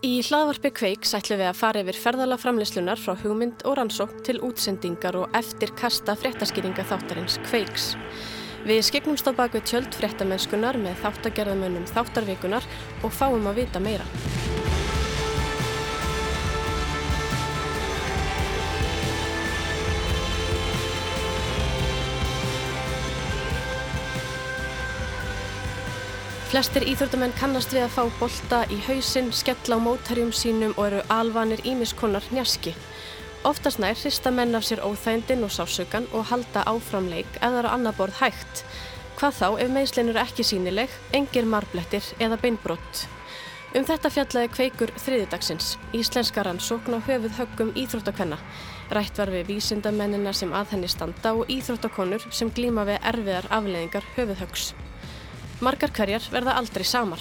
Í hlaðvarpi Kveiks ætlum við að fara yfir ferðala framleyslunar frá hugmynd og rannsókn til útsendingar og eftir kasta fréttaskýringa þáttarins Kveiks. Við skipnumst á baku tjöld fréttamennskunar með þáttagerðamönnum þáttarvikunar og fáum að vita meira. Flestir íþjóttamenn kannast við að fá bolta í hausinn, skella á mótærjum sínum og eru alvanir ímiskonnar njaski. Oftast nær hrista menn af sér óþægndin og sásökan og halda áframleik eða á annar borð hægt. Hvað þá ef meðslinn eru ekki sínileg, engir marblettir eða beinbrott. Um þetta fjallaði kveikur þriðidagsins, íslenska rannsókn á höfuð höggum íþróttakvenna. Rætt var við vísindamennina sem að henni standa og íþróttakonur sem glíma við erfiðar afleðingar höfuðhöggs. Margar hverjar verða aldrei samar.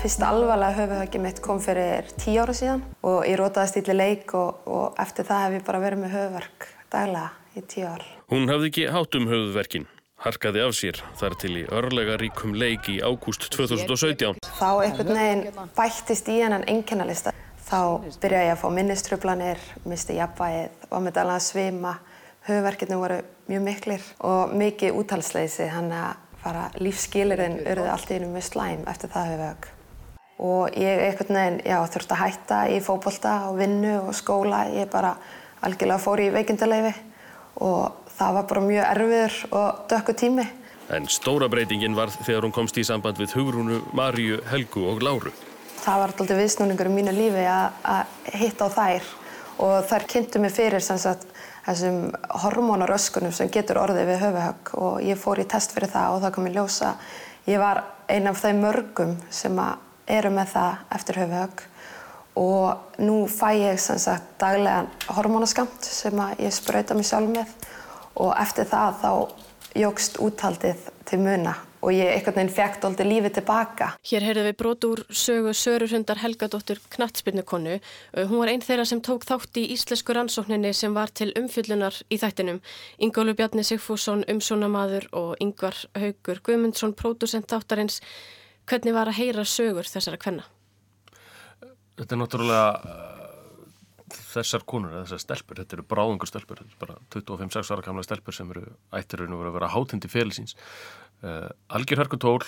Fyrsta alvarlega höfuhöggi mitt kom fyrir tíu ára síðan og ég rótaði stíli leik og, og eftir það hef ég bara verið með höfuverk daglega í tíu ár. Hún hafði ekki hátt um höfuverkin, harkaði af sér þar til í örlega ríkum leik í ágúst 2017. Þá einhvern veginn bættist í hennan enginnalista. Þá byrjaði ég að fá minniströflanir, misti jafnvægið, var með daglega að svima höfuverkirni voru mjög miklir og mikið úttalsleysi hann að fara lífsskilirinn urði allt í einu með slæm eftir það höfuvög og ég einhvern veginn, já, þurfti að hætta í fókbólta og vinnu og skóla. Ég bara algjörlega fór í veikindaleifi og það var bara mjög erfiður og dökku tími. En stóra breytingin var þegar hún komst í samband við Hugrúnu, Marju, Helgu og Láru. Það var alltaf viðsnúningur í mínu lífi að hitta á þær. Og þær kynntu mig fyrir sem sagt þessum hormónaröskunum sem getur orðið við höfuhögg og ég fór í test fyrir það og það kom í ljósa. Ég var einn af þeim mörgum sem eru með það eftir höfuhögg og nú fæ ég sagt daglegan hormónaskamt sem ég spröyta mig sjálf með og eftir það þá jógst úthaldið til muna og ég einhvern veginn fekk doldi lífið tilbaka. Hér heyrðum við brot úr sögu Sörurhundar Helgadóttur Knattspilnukonu. Uh, hún var einn þeirra sem tók þátt í íslensku rannsókninni sem var til umfyllunar í þættinum. Ingólu Bjarni Sigfússon, umsónamaður og Yngvar Haugur Guðmundsson, pródusent þáttarins. Hvernig var að heyra sögur þessara kvenna? Þetta er náttúrulega þessar konur, þessar stelpur, þetta eru bráðungur stelpur, þetta er bara 25-6 ára gamla stelpur sem eru ættirraun og verið að vera hátindi félisins uh, algjör hörkutól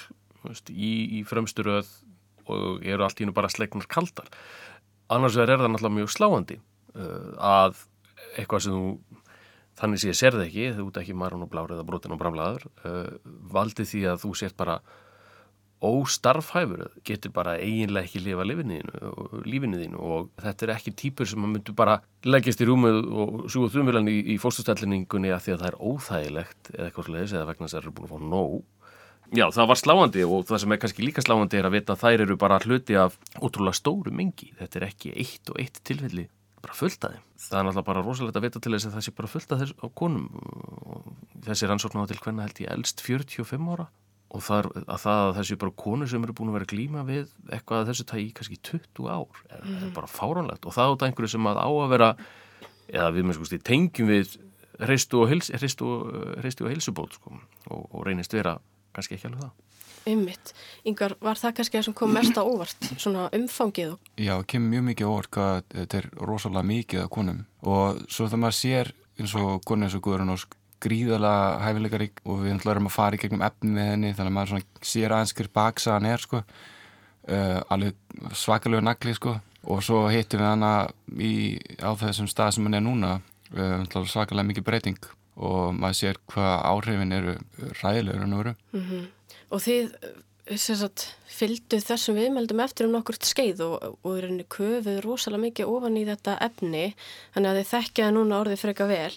í, í fremsturöð og eru allt í hennu bara slegnar kaldar. Annars er það náttúrulega mjög sláandi uh, að eitthvað sem þú þannig sé að sér það ekki, þú ert ekki marun og blár eða brotin og bramlaður uh, valdi því að þú sért bara óstarfhæfur, getur bara eiginlega ekki lifa lífinu þínu og þetta er ekki típur sem maður myndur bara leggjast í rúmið og sjúa þumvilan í, í fórstustællinningunni að því að það er óþægilegt eða eitthvað sliðis eða vegna þess að það eru búin að fá nóg. Já, það var sláandi og það sem er kannski líka sláandi er að vita að þær eru bara hluti af ótrúlega stóru mingi. Þetta er ekki eitt og eitt tilfelli bara fullt að þeim. Það er náttúrulega bara rosalegt að vita til þess að það sé bara fullt að þess á konum og þessi rannsókn á til hvernig held ég elst 45 ára og það að, það að þessi bara konur sem eru búin að vera glíma við eitthvað að þessu tægi kannski 20 ár er, mm. er mhm. bara fáránlegt og það átt einhverju sem að á að vera eða við með sko stíð tengjum við hreistu og, hils, hreistu, hreistu og heilsubót sko, og, og reynist vera kannski ekki alveg það Ummitt, Yngvar, var það kannski það sem kom mest á óvart, svona umfangið? Já, kemur mjög mikið óvart hvað þetta er rosalega mikið af konum og svo það maður sér eins og konur eins og Guðrun Ósk gríðalega hæfileikarík og við ætlum að fara í gegnum efni með henni þannig að maður svona sér aðeins hver baksaðan er sko. Uh, alveg svakalögur nagli sko. Og svo hittum við hana í, á þessum stað sem hann er núna uh, svakalega mikið breyting. Og maður sér hvað áhrifin eru ræðilegur en veru mm -hmm. Og þið sagt, fylgdu þessum viðmeldum eftir um nokkurt skeið og, og er henni köfuð rosalega mikið ofan í þetta efni þannig að þið þekkjaði núna orðið freka vel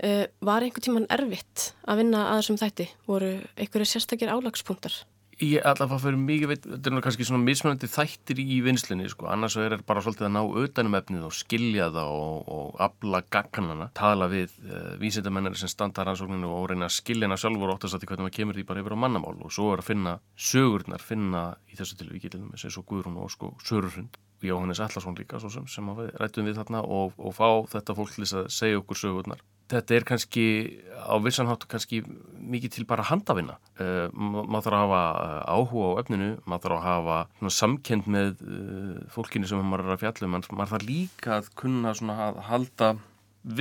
Uh, var einhvern tíman erfitt að vinna að þessum þætti? Voru einhverju sérstakir álagspunktar? Ég allavega fyrir mikið veit, þetta er kannski svona mismunandi þættir í vinslinni sko, annars er það bara svolítið að ná auðanum efnið og skilja það og, og abla gagganana, tala við uh, eh, vísindamennari sem standa rannsókninu og reyna að skilja hana sjálfur og óttast að því hvernig maður kemur því bara yfir á mannamál og svo er að finna sögurnar, finna í þessu tilvíki til þess að Guðrún og sko Sörurhund Jóhannes Allarsson líka svo sem, sem við rættum við þarna og, og fá þetta fólk til að segja okkur sögurnar. Þetta er kannski á vissanháttu kannski mikið til bara handafinna. Uh, maður þarf að hafa eh, áhuga á öfninu, maður þarf að hafa samkend með uh, fólkinu sem maður er að fjallum, maður, maður þarf líka að kunna að halda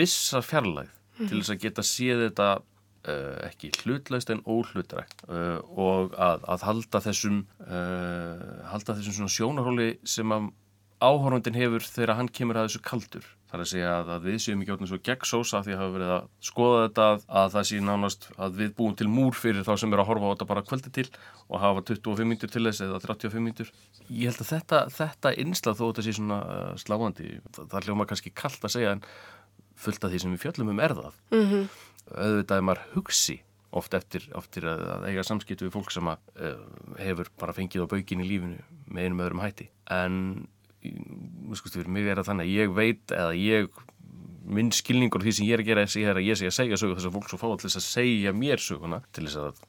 vissa fjarlæð mm. til þess að geta séð þetta uh, ekki hlutlaust en óhlutrækt og að, að halda þessum, halda þessum sjónaróli sem að áhórundin hefur þegar hann kemur að þessu kaldur. Það er að segja að, að við séum ekki áttum svo gegn sósa því að hafa verið að skoða þetta að, að það sé nánast að við búum til múr fyrir þá sem er að horfa á þetta bara kvöldi til og hafa 25 mínutur til þess eða 35 mínutur. Ég held að þetta, þetta innslað þó þetta sé svona uh, sláandi, það, það hljóma kannski kallt að segja en fullt af því sem við fjöllum um er það. Mm -hmm. Auðvitað er maður hugsi oft eftir, eftir að, að eiga samskiptu við fólk sem að, uh, hefur bara fengið á baugin í lífinu með einum öðrum hætti en fyrir mig er það þannig að ég veit eða ég minn skilningur því sem ég er að gera er að ég sé að segja sögu þess að fólk svo fá allir að segja mér söguna til þess að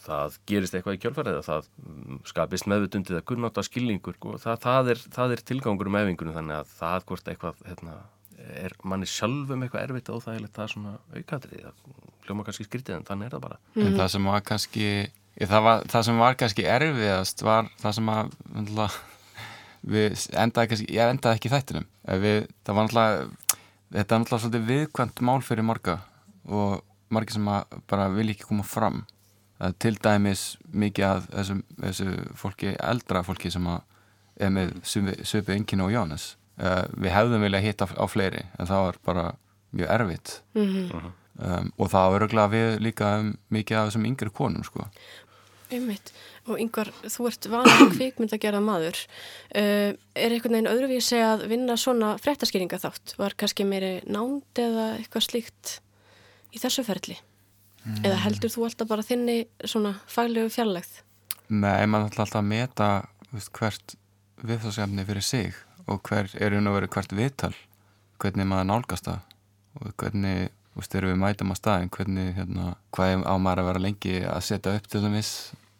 það gerist eitthvað í kjálfærið eða það mm, skapist meðvutundið að kunnáta skilningur og það, það, er, það er tilgangur um efingunum þannig að það hvort eitthvað hérna, er manni sjálfum eitthvað erfitt og það er það svona aukatrið það hljóma kannski skritið en þannig er það bara mm. En það sem var kannski það, var, það sem var kannski erfiðast var það sem að við endaði kannski, ég endaði ekki þættinum. Við, það var náttúrulega þetta er náttúrulega svolítið viðkvæmt mál fyrir marga og margi sem bara vil ekki koma fram. Til dæmis mikið að þessu, þessu fólki, eldra fólki sem er með söpu engin og Jónas við hefðum viljað hitta á fleiri en það var bara mjög erfitt. Mm -hmm. um, og það var örgulega við líka um mikið af þessum yngri konum sko Einmitt. Og yngvar, þú ert vanið kvikmynd að gera maður. Uh, er einhvern veginn öðruvísi að vinna svona fréttaskýringa þátt? Var kannski meiri nánd eða eitthvað slíkt í þessu ferli? Mm. Eða heldur þú alltaf bara þinni svona faglegu fjarlægð? Nei, maður ætla alltaf að meta veist, hvert viðfáðsefni fyrir sig og hver er einu að vera hvert viðtal, hvernig maður nálgast það og hvernig Þú veist, þegar við mætum á staðin, hvernig, hérna, hvað á maður að vera lengi að setja upp til dæmis,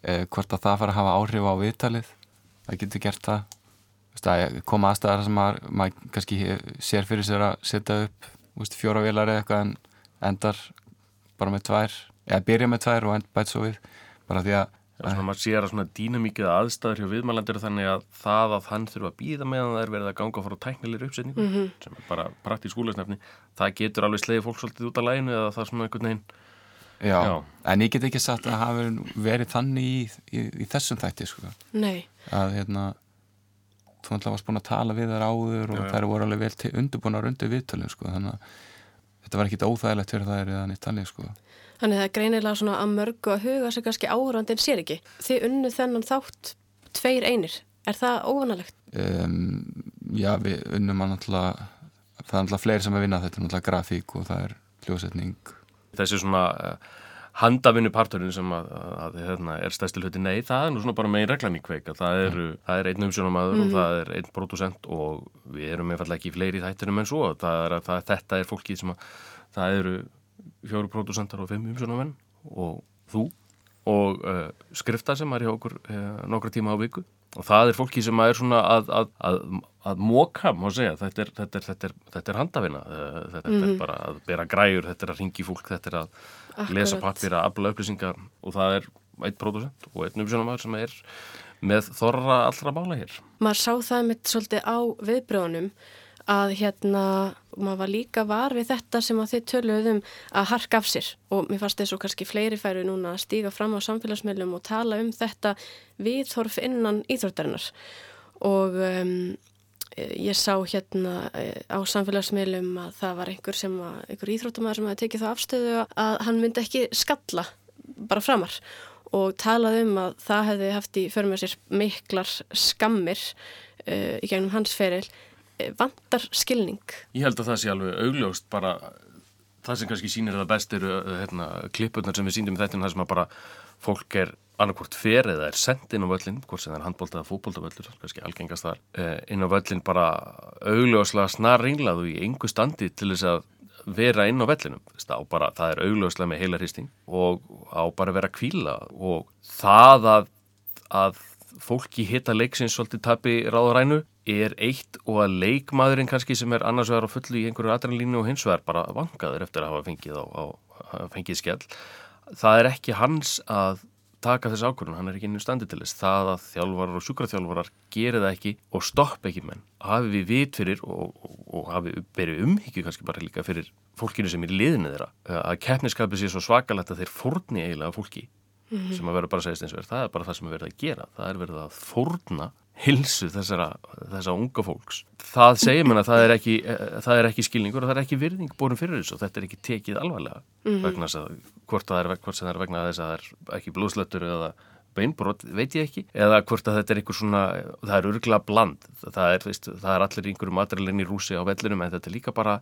hvort að það fara að hafa áhrif á viðtalið, það getur gert það. Þú veist, að koma aðstæðar sem maður, maður kannski sér fyrir sér að setja upp, þú veist, fjóra vilar eða eitthvað en endar bara með tvær, eða byrja með tvær og end bæt svo við, bara því að Það er svona að maður sér að svona dýnamíkið aðstæður hjá viðmælandir þannig að það að hann þurfa að býða meðan það er verið að ganga frá tæknilir uppsetningu mm -hmm. sem er bara praktísk skólasnefni það getur alveg sleiði fólk svolítið út af læginu eða það er svona einhvern veginn Já, Já. en ég get ekki sagt að hafi verið þannig í, í, í þessum þætti sko. Nei að hérna þú ætla að varst búin að tala við þar áður og þær voru alveg vel undirbúinar undir viðtölum sko. þannig að þetta var ekkit óþægilegt fyrir það er eða nýtt talið sko. Þannig það er greinilega svona að mörgu að huga sem kannski áhörandin sér ekki. Þið unnu þennan þátt tveir einir. Er það óvanalegt? Um, já, við unnum að náttúrulega, það er náttúrulega fleiri sem að vinna þetta, er náttúrulega grafík og það er hljósetning. Þessi svona uh, handavinnu parturinn sem að, að hérna, er stæstil hluti, nei, það er nú svona bara megin reglan í kveika. Það er, það er einn umsjónamaður mm -hmm. og mhm. það er einn producent og við erum einfallega ekki fleiri þættinum en svo. Það er, það, þetta er fólkið sem að, það eru fjóru pródusentar og fimm umsjónamenn og þú og uh, skrifta sem er hjá okkur uh, nokkra tíma á viku og það er fólki sem er svona að, að, að, að móka, má segja, þetta er, þetta er, þetta er, þetta er handafina, uh, þetta mm -hmm. er mhm. bara að bera græur, þetta er að ringi fólk, þetta er að Akkurat. lesa pappir, að afla upplýsingar og það er eitt pródusent og einn umsjónamæður sem er með þorra allra mála hér. Maður sá það mitt svolítið á viðbröðunum að hérna, maður var líka var við þetta sem að þið töluðum að harka af sér. Og mér fannst þess að kannski fleiri færu núna að stíga fram á samfélagsmiðlum og tala um þetta viðhorf innan íþróttarinnar. Og um, ég sá hérna eh, á samfélagsmiðlum að það var einhver sem að, einhver íþróttamæður sem hefði tekið þá afstöðu að hann myndi ekki skalla bara framar og talaði um að það hefði haft í förmjöð sér miklar skammir uh, í gegnum hans feril vantar skilning? Ég held að það sé alveg augljóst bara það sem kannski sínir það best eru hérna, klippurnar sem við síndum í þetta það sem að bara fólk er annarkvort fer eða er sendt inn á völlin hvort sem það er handbólta eða fókbóltavöllur kannski algengast þar eh, inn á völlin bara augljóslega snar ringlað og í engu standi til þess að vera inn á vellinum bara, það er augljóslega með heila hristing og á bara vera kvíla og það að, að fólki hitta leiksins svolítið tapi ráðurænu er eitt og að leikmaðurinn kannski sem er annars vegar á fullu í einhverju adrenalínu og hins vegar bara vangaður eftir að hafa fengið, á, á, fengið skell það er ekki hans að taka þess ákvörðun, hann er ekki inn í standi til þess. Það að þjálfarar og sjúkraþjálfarar gerir það ekki og stopp ekki menn hafi við vit fyrir og, og, og hafi berið umhyggju kannski bara líka fyrir fólkinu sem er liðinu þeirra að keppniskapið sé svo svakalegt að þeir fórni eiginlega fólki mm -hmm. sem að vera bara að segja og verð það er bara það sem er verið að gera. Það er verið að fórna hilsu þessara, þessara unga fólks. Það segir mann að það er ekki, það er ekki skilningur og það er ekki virðing borum fyrir þessu og þetta er ekki tekið alvarlega mm -hmm. vegna þess að hvort það er, hvort það er vegna þess að það er ekki blóðslöttur eða beinbrot, veit ég ekki, eða hvort að þetta er einhver svona, það er örgla bland, það er, veist, það er allir einhverju materialinn í rúsi á vellinum en þetta er líka bara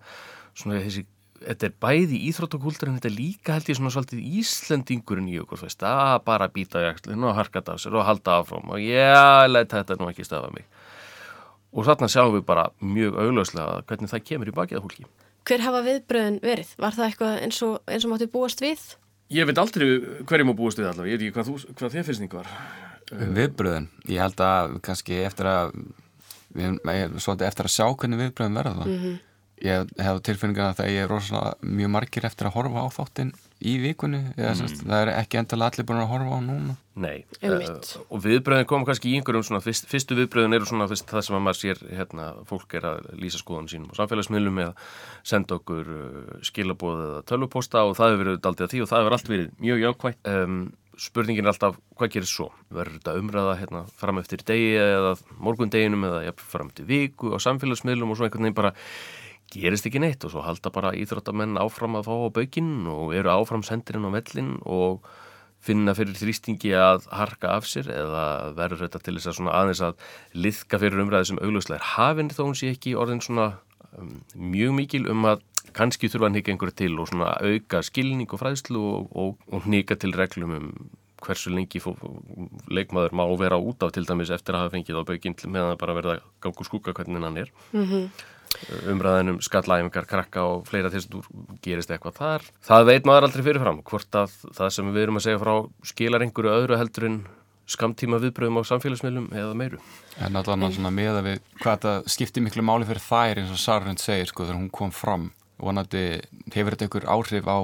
svona þessi þetta er bæði íþróttakúltur en þetta er líka held ég svona svolítið Íslandingurinn í okkur veist, að bara býta í axlinn og harka það á sér og halda áfram og já, let þetta nú ekki stafa mig. Og þarna sjáum við bara mjög augljóslega hvernig það kemur í bakið af hólki Hver hafa viðbröðin verið? Var það eitthvað eins og, eins og máttu búast við? Ég veit aldrei hverjum að búast við allavega, ég veit ekki hvað, þú, hvað þið finnst ykkur Viðbröðin, ég held að kannski eftir að við, svolítið eftir að sjá hvernig viðbröðin verða það mm -hmm ég hef tilfinningana að það er rosalega mjög margir eftir að horfa á þáttinn í vikunni eða mm. sérst, það er ekki endala allir búin að horfa á núna Nei, uh, og viðbröðin kom kannski í einhverjum svona, fyrst, fyrstu viðbröðin eru svona fyrst, það sem að maður sér, hérna, fólk er að lýsa skoðan sínum á samfélagsmiðlum eða senda okkur uh, skilabóð eða tölvuposta og það hefur verið aldrei að því og það hefur allt verið mjög jákvægt um, spurningin er alltaf, hvað gerir svo? Verður þetta umræða hérna fram eftir degi eða morgundeginum eða ja, fram eftir viku á samfélagsmiðlum og svo einhvern veginn bara gerist ekki neitt og svo halda bara íþróttamenn áfram að fá á baukinn og eru áfram sendirinn á vellin og finna fyrir þrýstingi að harka af sér eða verður þetta til þess að svona aðeins að liðka fyrir umræði sem augljóslega er hafinn þó hún sé ekki orðin svona um, mjög mikil um að kannski þurfa hann ekki einhverju til og svona auka skilning og fræðslu og, og, og nýka til reglum um hversu lengi leikmaður má vera út af til dæmis eftir að hafa fengið á baukinn meðan það bara verða gangu skúka hvernig hann er. Mm -hmm umræðinum skallæfingar, krakka og fleira til þess að þú gerist eitthvað þar. Það veit maður aldrei fyrirfram, hvort að það sem við erum að segja frá skilar einhverju öðru heldur en skamtíma viðbröðum á samfélagsmiðlum eða meiru. En allavega svona með að við, hvað þetta skiptir miklu máli fyrir þær eins og Sarrind segir sko þegar hún kom fram og hann hefur þetta einhver áhrif á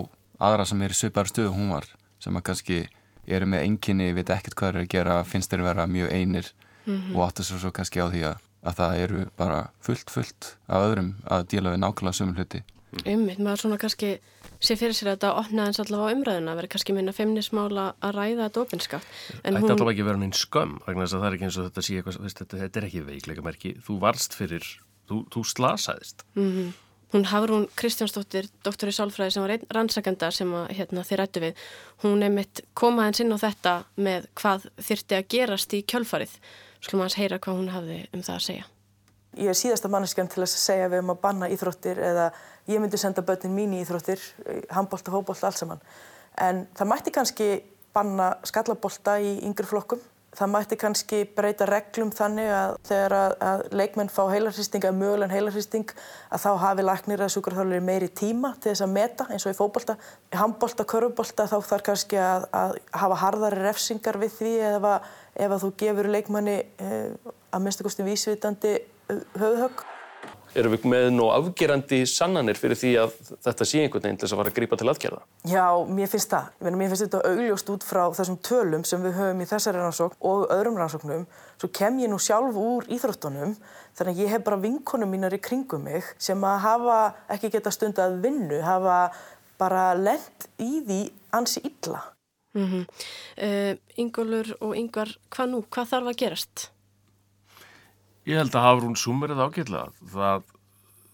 aðra sem er í söpar stöðu hún var sem að kannski eru með enginni, veit ekkert hvað er að gera, finnst þeir vera mjög einir mm -hmm. og áttu svo, svo kannski á því að að það eru bara fullt, fullt af öðrum að díla við nákvæmlega sömur hluti. Ummið, maður svona kannski sé fyrir sér að þetta opnaðins allavega á umræðuna vera kannski minna femnismála að ræða þetta ofinskap. Þetta hún... allavega ekki vera minn skömm vegna þess að það er ekki eins og þetta sé eitthvað, veist, þetta, þetta er ekki veikleika merki, þú varst fyrir, þú, þú slasaðist. Mm -hmm. Hún Hafrún Kristjánsdóttir, doktor í sálfræði sem var einn rannsakenda sem að, hérna, þið rættu við, hún er mitt komaðins inn á þetta með hvað þyrti að gerast í kjölfarið Skulum að heyra hvað hún hafði um það að segja. Ég er síðasta manneskjan til að segja við um að banna íþróttir eða ég myndi senda börnin mín í íþróttir, handbólta, hóbólta, allt saman. En það mætti kannski banna skallabólta í yngri flokkum. Það mætti kannski breyta reglum þannig að þegar að, að leikmenn fá heilarhristing eða mögulegan heilarhristing að þá hafi laknir að sjúkarþálir meiri tíma til þess að meta eins og í fókbólta. Í handbólta, körfbólta þá þarf kannski að, að hafa harðari refsingar við því eða ef að þú gefur leikmanni eh, að minnstakosti vísvitandi eh, höfðhögg. Erum við með nú afgerandi sannanir fyrir því að þetta sé einhvern veginn til þess að fara að grípa til aðgerða? Já, mér finnst það. Mér finnst þetta augljóst út frá þessum tölum sem við höfum í þessari rannsókn og öðrum rannsóknum. Svo kem ég nú sjálf úr íþróttunum þannig að ég hef bara vinkonum mínar í kringum mig sem að hafa ekki geta stund að vinnu, hafa bara lent í því ansi illa. Mm -hmm. uh, Ingólur og Yngvar, hvað nú? Hvað þarf að gerast? Ég held að Hafrún sumerið ágjörlega. Það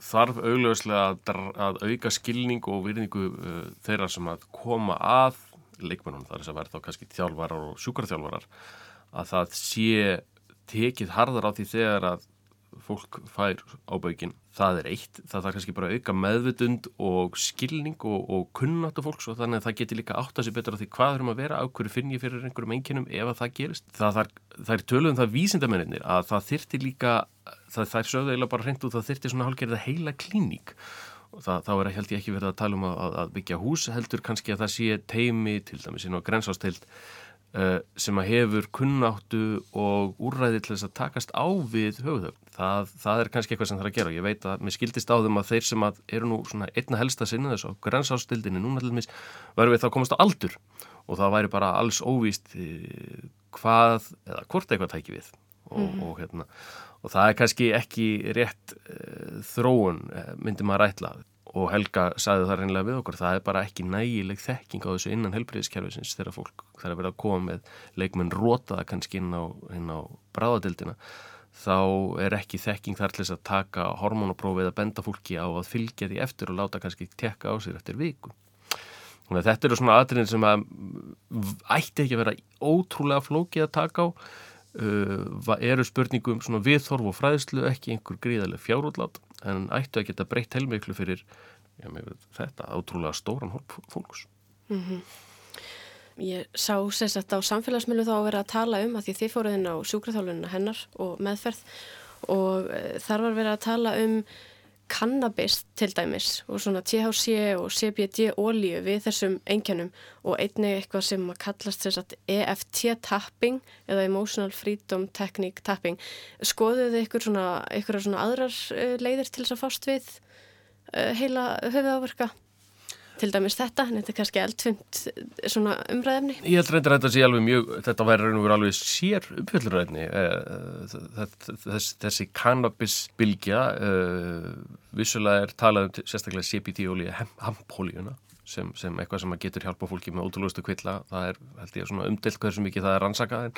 þarf augljóslega að, að auka skilning og virðingu uh, þeirra sem að koma að leikmennum, þar þess að verða þá kannski þjálfarar og sjúkarþjálfarar, að það sé tekið harðar á því þegar að fólk fær ábækin það er eitt, það þarf kannski bara að auka meðvutund og skilning og, og kunnáttu fólks og þannig að það getur líka átt að sé betur á því hvað erum að vera, á hverju finn ég fyrir einhverjum enginum ef að það gerist. Það, það, það er töluðum það vísindamennir að það þyrti líka, það, það er sögðu eiginlega bara hreint og það þyrti svona hálfgerða heila klíník það, þá er held ég ekki verið að tala um að, að byggja hús heldur kannski að það sé teimi til dæmis inn á grensástild uh, sem að hefur kunnáttu og úrræði til þess að takast á við höfuðögn. Það, það er kannski eitthvað sem það er að gera. Og ég veit að mér skildist á þeim að þeir sem að eru nú svona einna helsta sinna þess að grænsástildinni núna til dæmis verður við þá komast á aldur. Og það væri bara alls óvíst eh, hvað eða hvort eitthvað tæki við. Og, mm. og, hérna, og það er kannski ekki rétt uh, þróun myndi maður ætlað og Helga sagði það reynilega við okkur það er bara ekki nægileg þekking á þessu innan helbriðiskerfisins þegar fólk þarf að vera að koma með leikmenn rótaða kannski inn á, á bráðadildina þá er ekki þekking þar til þess að taka hormonoprófið að benda fólki á að fylgja því eftir og láta kannski tekka á sér eftir viku. Þannig að þetta eru svona aðrinn sem að ætti ekki að vera ótrúlega flókið að taka á. Uh, eru spurningum svona viðþorf og fræðslu ekki einhver gríðarlega fjárútlát en ættu að geta breytt heilmiklu fyrir já, þetta átrúlega stóran fólks. Mm -hmm. Ég sá sérstaklega á samfélagsmiðlu þá að vera að tala um að því þið fóruð inn á sjúkraþálunina hennar og meðferð og e, þar var verið að tala um kannabis til dæmis og svona THC og CBD ólíu við þessum einkjönum og einnig eitthvað sem að kallast sérstaklega EFT tapping eða Emotional Freedom Technique tapping. Skoðuðu þið ykkur svona, ykkur svona aðrar uh, leiðir til þess að fást við uh, heila höfuðáverka? Til dæmis þetta, en þetta er kannski eldfimt svona umræðefni. Ég held reyndar að þetta sé alveg mjög, þetta væri raun og verið alveg sér uppfjöldurræðni þess, þessi kannabisbylgja vissulega er talað um sérstaklega CBD-ólíu, hampólíuna sem, sem eitthvað sem getur hjálpa fólki með ótrúlustu kvilla, það er held ég svona umdelt hversu mikið það er rannsakað en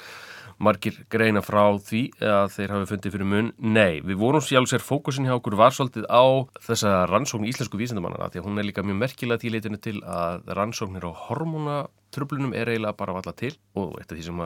margir greina frá því að þeir hafi fundið fyrir mun. Nei, við vorum sjálfsvegar fókusin hjá okkur var svolítið á þessa rannsókn í íslensku vísindamannara því að hún er líka mjög merkilega tíleitinu til að rannsóknir á hormonatröflunum er eiginlega bara valla til og eitt af því sem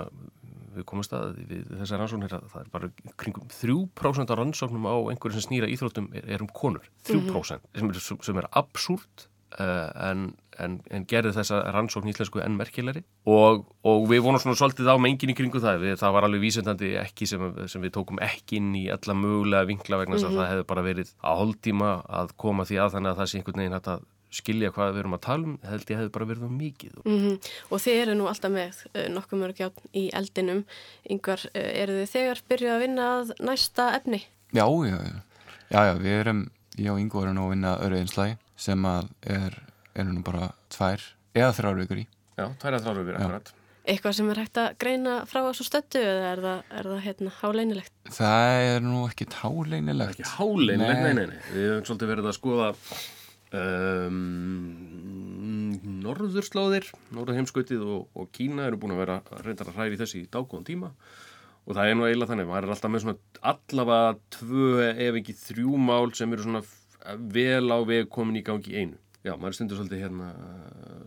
við komumst að við þessar rannsóknir að það er bara kringum 3% af rannsóknum á einhverju sem snýra íþróttum er, er um konur, 3% mm -hmm. sem er, er absúrt en, en, en gerði þessa rannsókn íslensku enn merkilegri og, og við vonum svona svolítið á mengin í kringu það við, það var alveg vísendandi ekki sem, sem við tókum ekki inn í alla mögulega vinkla vegna þess mm -hmm. að það hefði bara verið að holdtíma að koma því að þannig að það sé einhvern veginn að skilja hvað við erum að tala um held ég hefði bara verið um mikið mm -hmm. Og þið eru nú alltaf með uh, nokkuð mörg játn í eldinum yngvar, uh, eru þið þegar byrjuð að vinna að næsta efni? Já, já, já, já, já við erum, ég og Yngvar erum nú að vinna öru einslægi sem að er, er nú bara tvær eða þrjár vikur í. Já, tvær eða þrjár vikur, akkurat. Eitthvað sem er hægt að greina frá þessu stöttu eða er það, er það hérna háleinilegt? Það er nú ekki háleinilegt. Ekki háleinilegt, nei, nei, nei. Við hefum svolítið verið að skoða um, norðurslóðir, norður heimskautið og, og Kína eru búin að vera reyndar að hræri þessi í dágóðan tíma og það er nú eiginlega þannig, maður er alltaf með svona allavega tvö ef ekki þrjú mál sem eru svona vel á veg komin í gangi einu. Já, maður stundur svolítið hérna,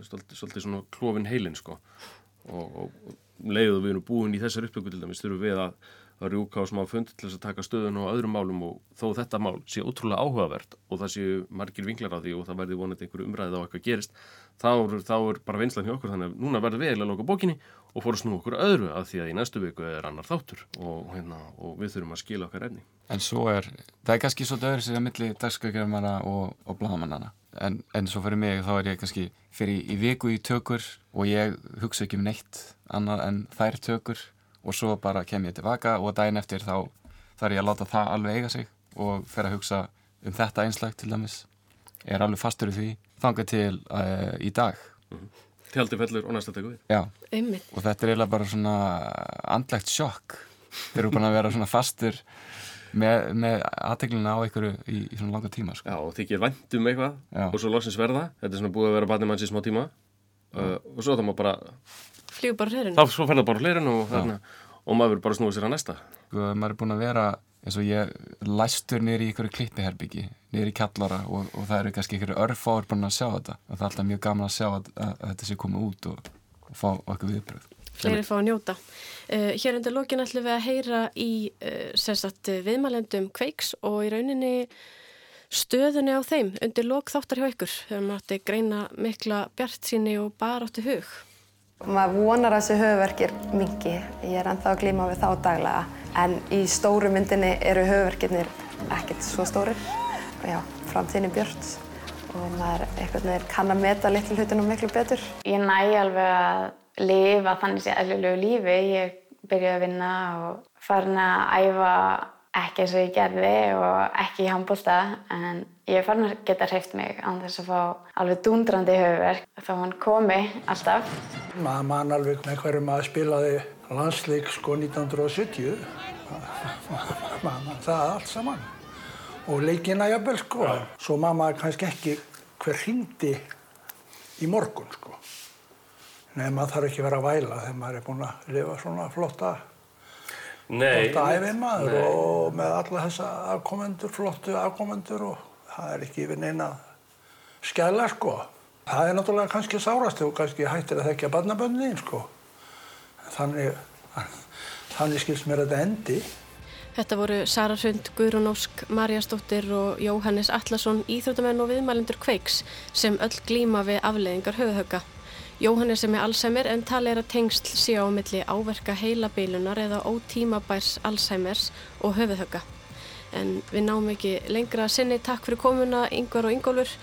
svolítið, svolítið svona klófin heilin sko og, og, og leiðu við erum búin í þessar uppbyggu til dæmis þurfum við að, að rjúka á smá fund til þess að taka stöðun á öðrum málum og þó þetta mál sé ótrúlega áhugavert og það séu margir vinglar á því og það verði vonandi einhverju umræðið á eitthvað gerist þá, þá er bara vinslan hjá okkur þannig að núna verður við eiginlega að loka bókinni og fór að snú okkur öðru að því að í næstu viku er annar þáttur og, hérna, og við þurfum að skila okkar efni. En svo er, það er kannski svo döður sig að milli dagskakjörmara og, og blagamannana en, en svo fyrir mig þá er ég kannski fyrir í viku í tökur og ég hugsa ekki um neitt annað en þær tökur og svo bara kem ég tilbaka og daginn eftir þá þarf ég að láta það alveg eiga sig og fer að hugsa um þetta einslag til dæmis. Er alveg fastur í því þangað til uh, í dag. Mm -hmm. Tjaldi fellur og næsta teku við. Já, Einmitt. og þetta er eiginlega bara svona andlegt sjokk. Eru búin að vera svona fastur með, með aðteglina á einhverju í, í svona langa tíma. Sko. Já, og þykir vandum eitthvað Já. og svo loksins verða. Þetta er svona búið að vera barnimanns í smá tíma uh, og svo þá má bara... Flíu bara hlirinu. Þá svo ferða bara hlirinu og, hérna, og maður bara snúið sér að næsta. Sko, maður er búin að vera eins og ég læstur nýri í einhverju klippiherbyggi nýri í kallara og, og það eru kannski einhverju örfáur búin að sjá þetta. Og það er alltaf mjög gaman að sjá að, að, að þetta sé komið út og, og fá okkur viðbröð Fleiri fá að njóta. Uh, Hér undir lókin ætlum við að heyra í uh, viðmælendum kveiks og í rauninni stöðunni á þeim undir lók þáttar hjá ykkur þegar maður ætti greina mikla bjart síni og bara áttu hug. Maður vonar að þessi höfverkir mingi. Ég er ennþá að glíma við þá daglega. En í stóru myndinni eru höfverkirnir ekkert svo stórir. Og já, framtíðin er björnt og maður eitthvað nefnir kann að meta litlu hlutunum miklu betur. Ég næ alveg að lifa þannig sé eðlulegu lífi. Ég byrjaði að vinna og farin að æfa ekki eins og ég gerði og ekki í handbólta en ég er farin að geta hreift mig án þess að fá alveg dúndrandi höfuverk þá hann komi alltaf. Maður mann alveg með hverju maður spilaði landsleik sko 1970 maður mann það allt saman. Og leikina jafnvel sko. Svo maður kannski ekki hver hindi í morgun sko. Nema það þarf ekki verið að væla þegar maður er búinn að lifa svona flotta Nei. flotta æfin maður og með alla þessa afkomendur, flottu afkomendur og það er ekki yfir neina skæla sko. Það er náttúrulega kannski sárast og kannski hættir að þekkja barnabönnin sko. Þannig, þannig skilst mér að þetta endi. Þetta voru Sara Hrund, Guðrún Ósk, Marja Stóttir og Jóhannes Allarsson, íþróttamenn og viðmælendur Kveiks sem öll glíma við afleðingar höfuhögga. Jóhannes er með Alzheimer en tali er að tengsl sé á milli áverka heilabilunar eða ótímabærs Alzheimers og höfuhögga. En við náum ekki lengra sinni. Takk fyrir komuna Yngvar og Yngólfur.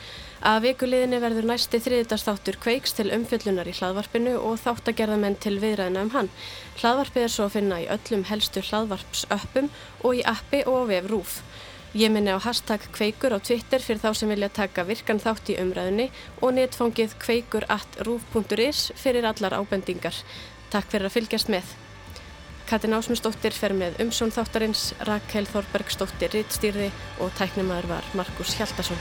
Að vikuliðinni verður næsti þriðdagsþáttur Kveiks til umfjöllunar í hlaðvarpinu og þáttagerðamenn til viðræðina um hann. Hlaðvarpið er svo að finna í öllum helstu hlaðvarpsöppum og í appi og á vef RÚF. Ég minni á hashtag kveikur á Twitter fyrir þá sem vilja taka virkan þátt í umræðinni og netfangið kveikur at rúf.is fyrir allar ábendingar. Takk fyrir að fylgjast með. Katin Ásmundsdóttir fer með umsón þáttarins, Rakel Þorbergsdóttir rittstýrði og tæknimaður var Markus Hjaldarsson.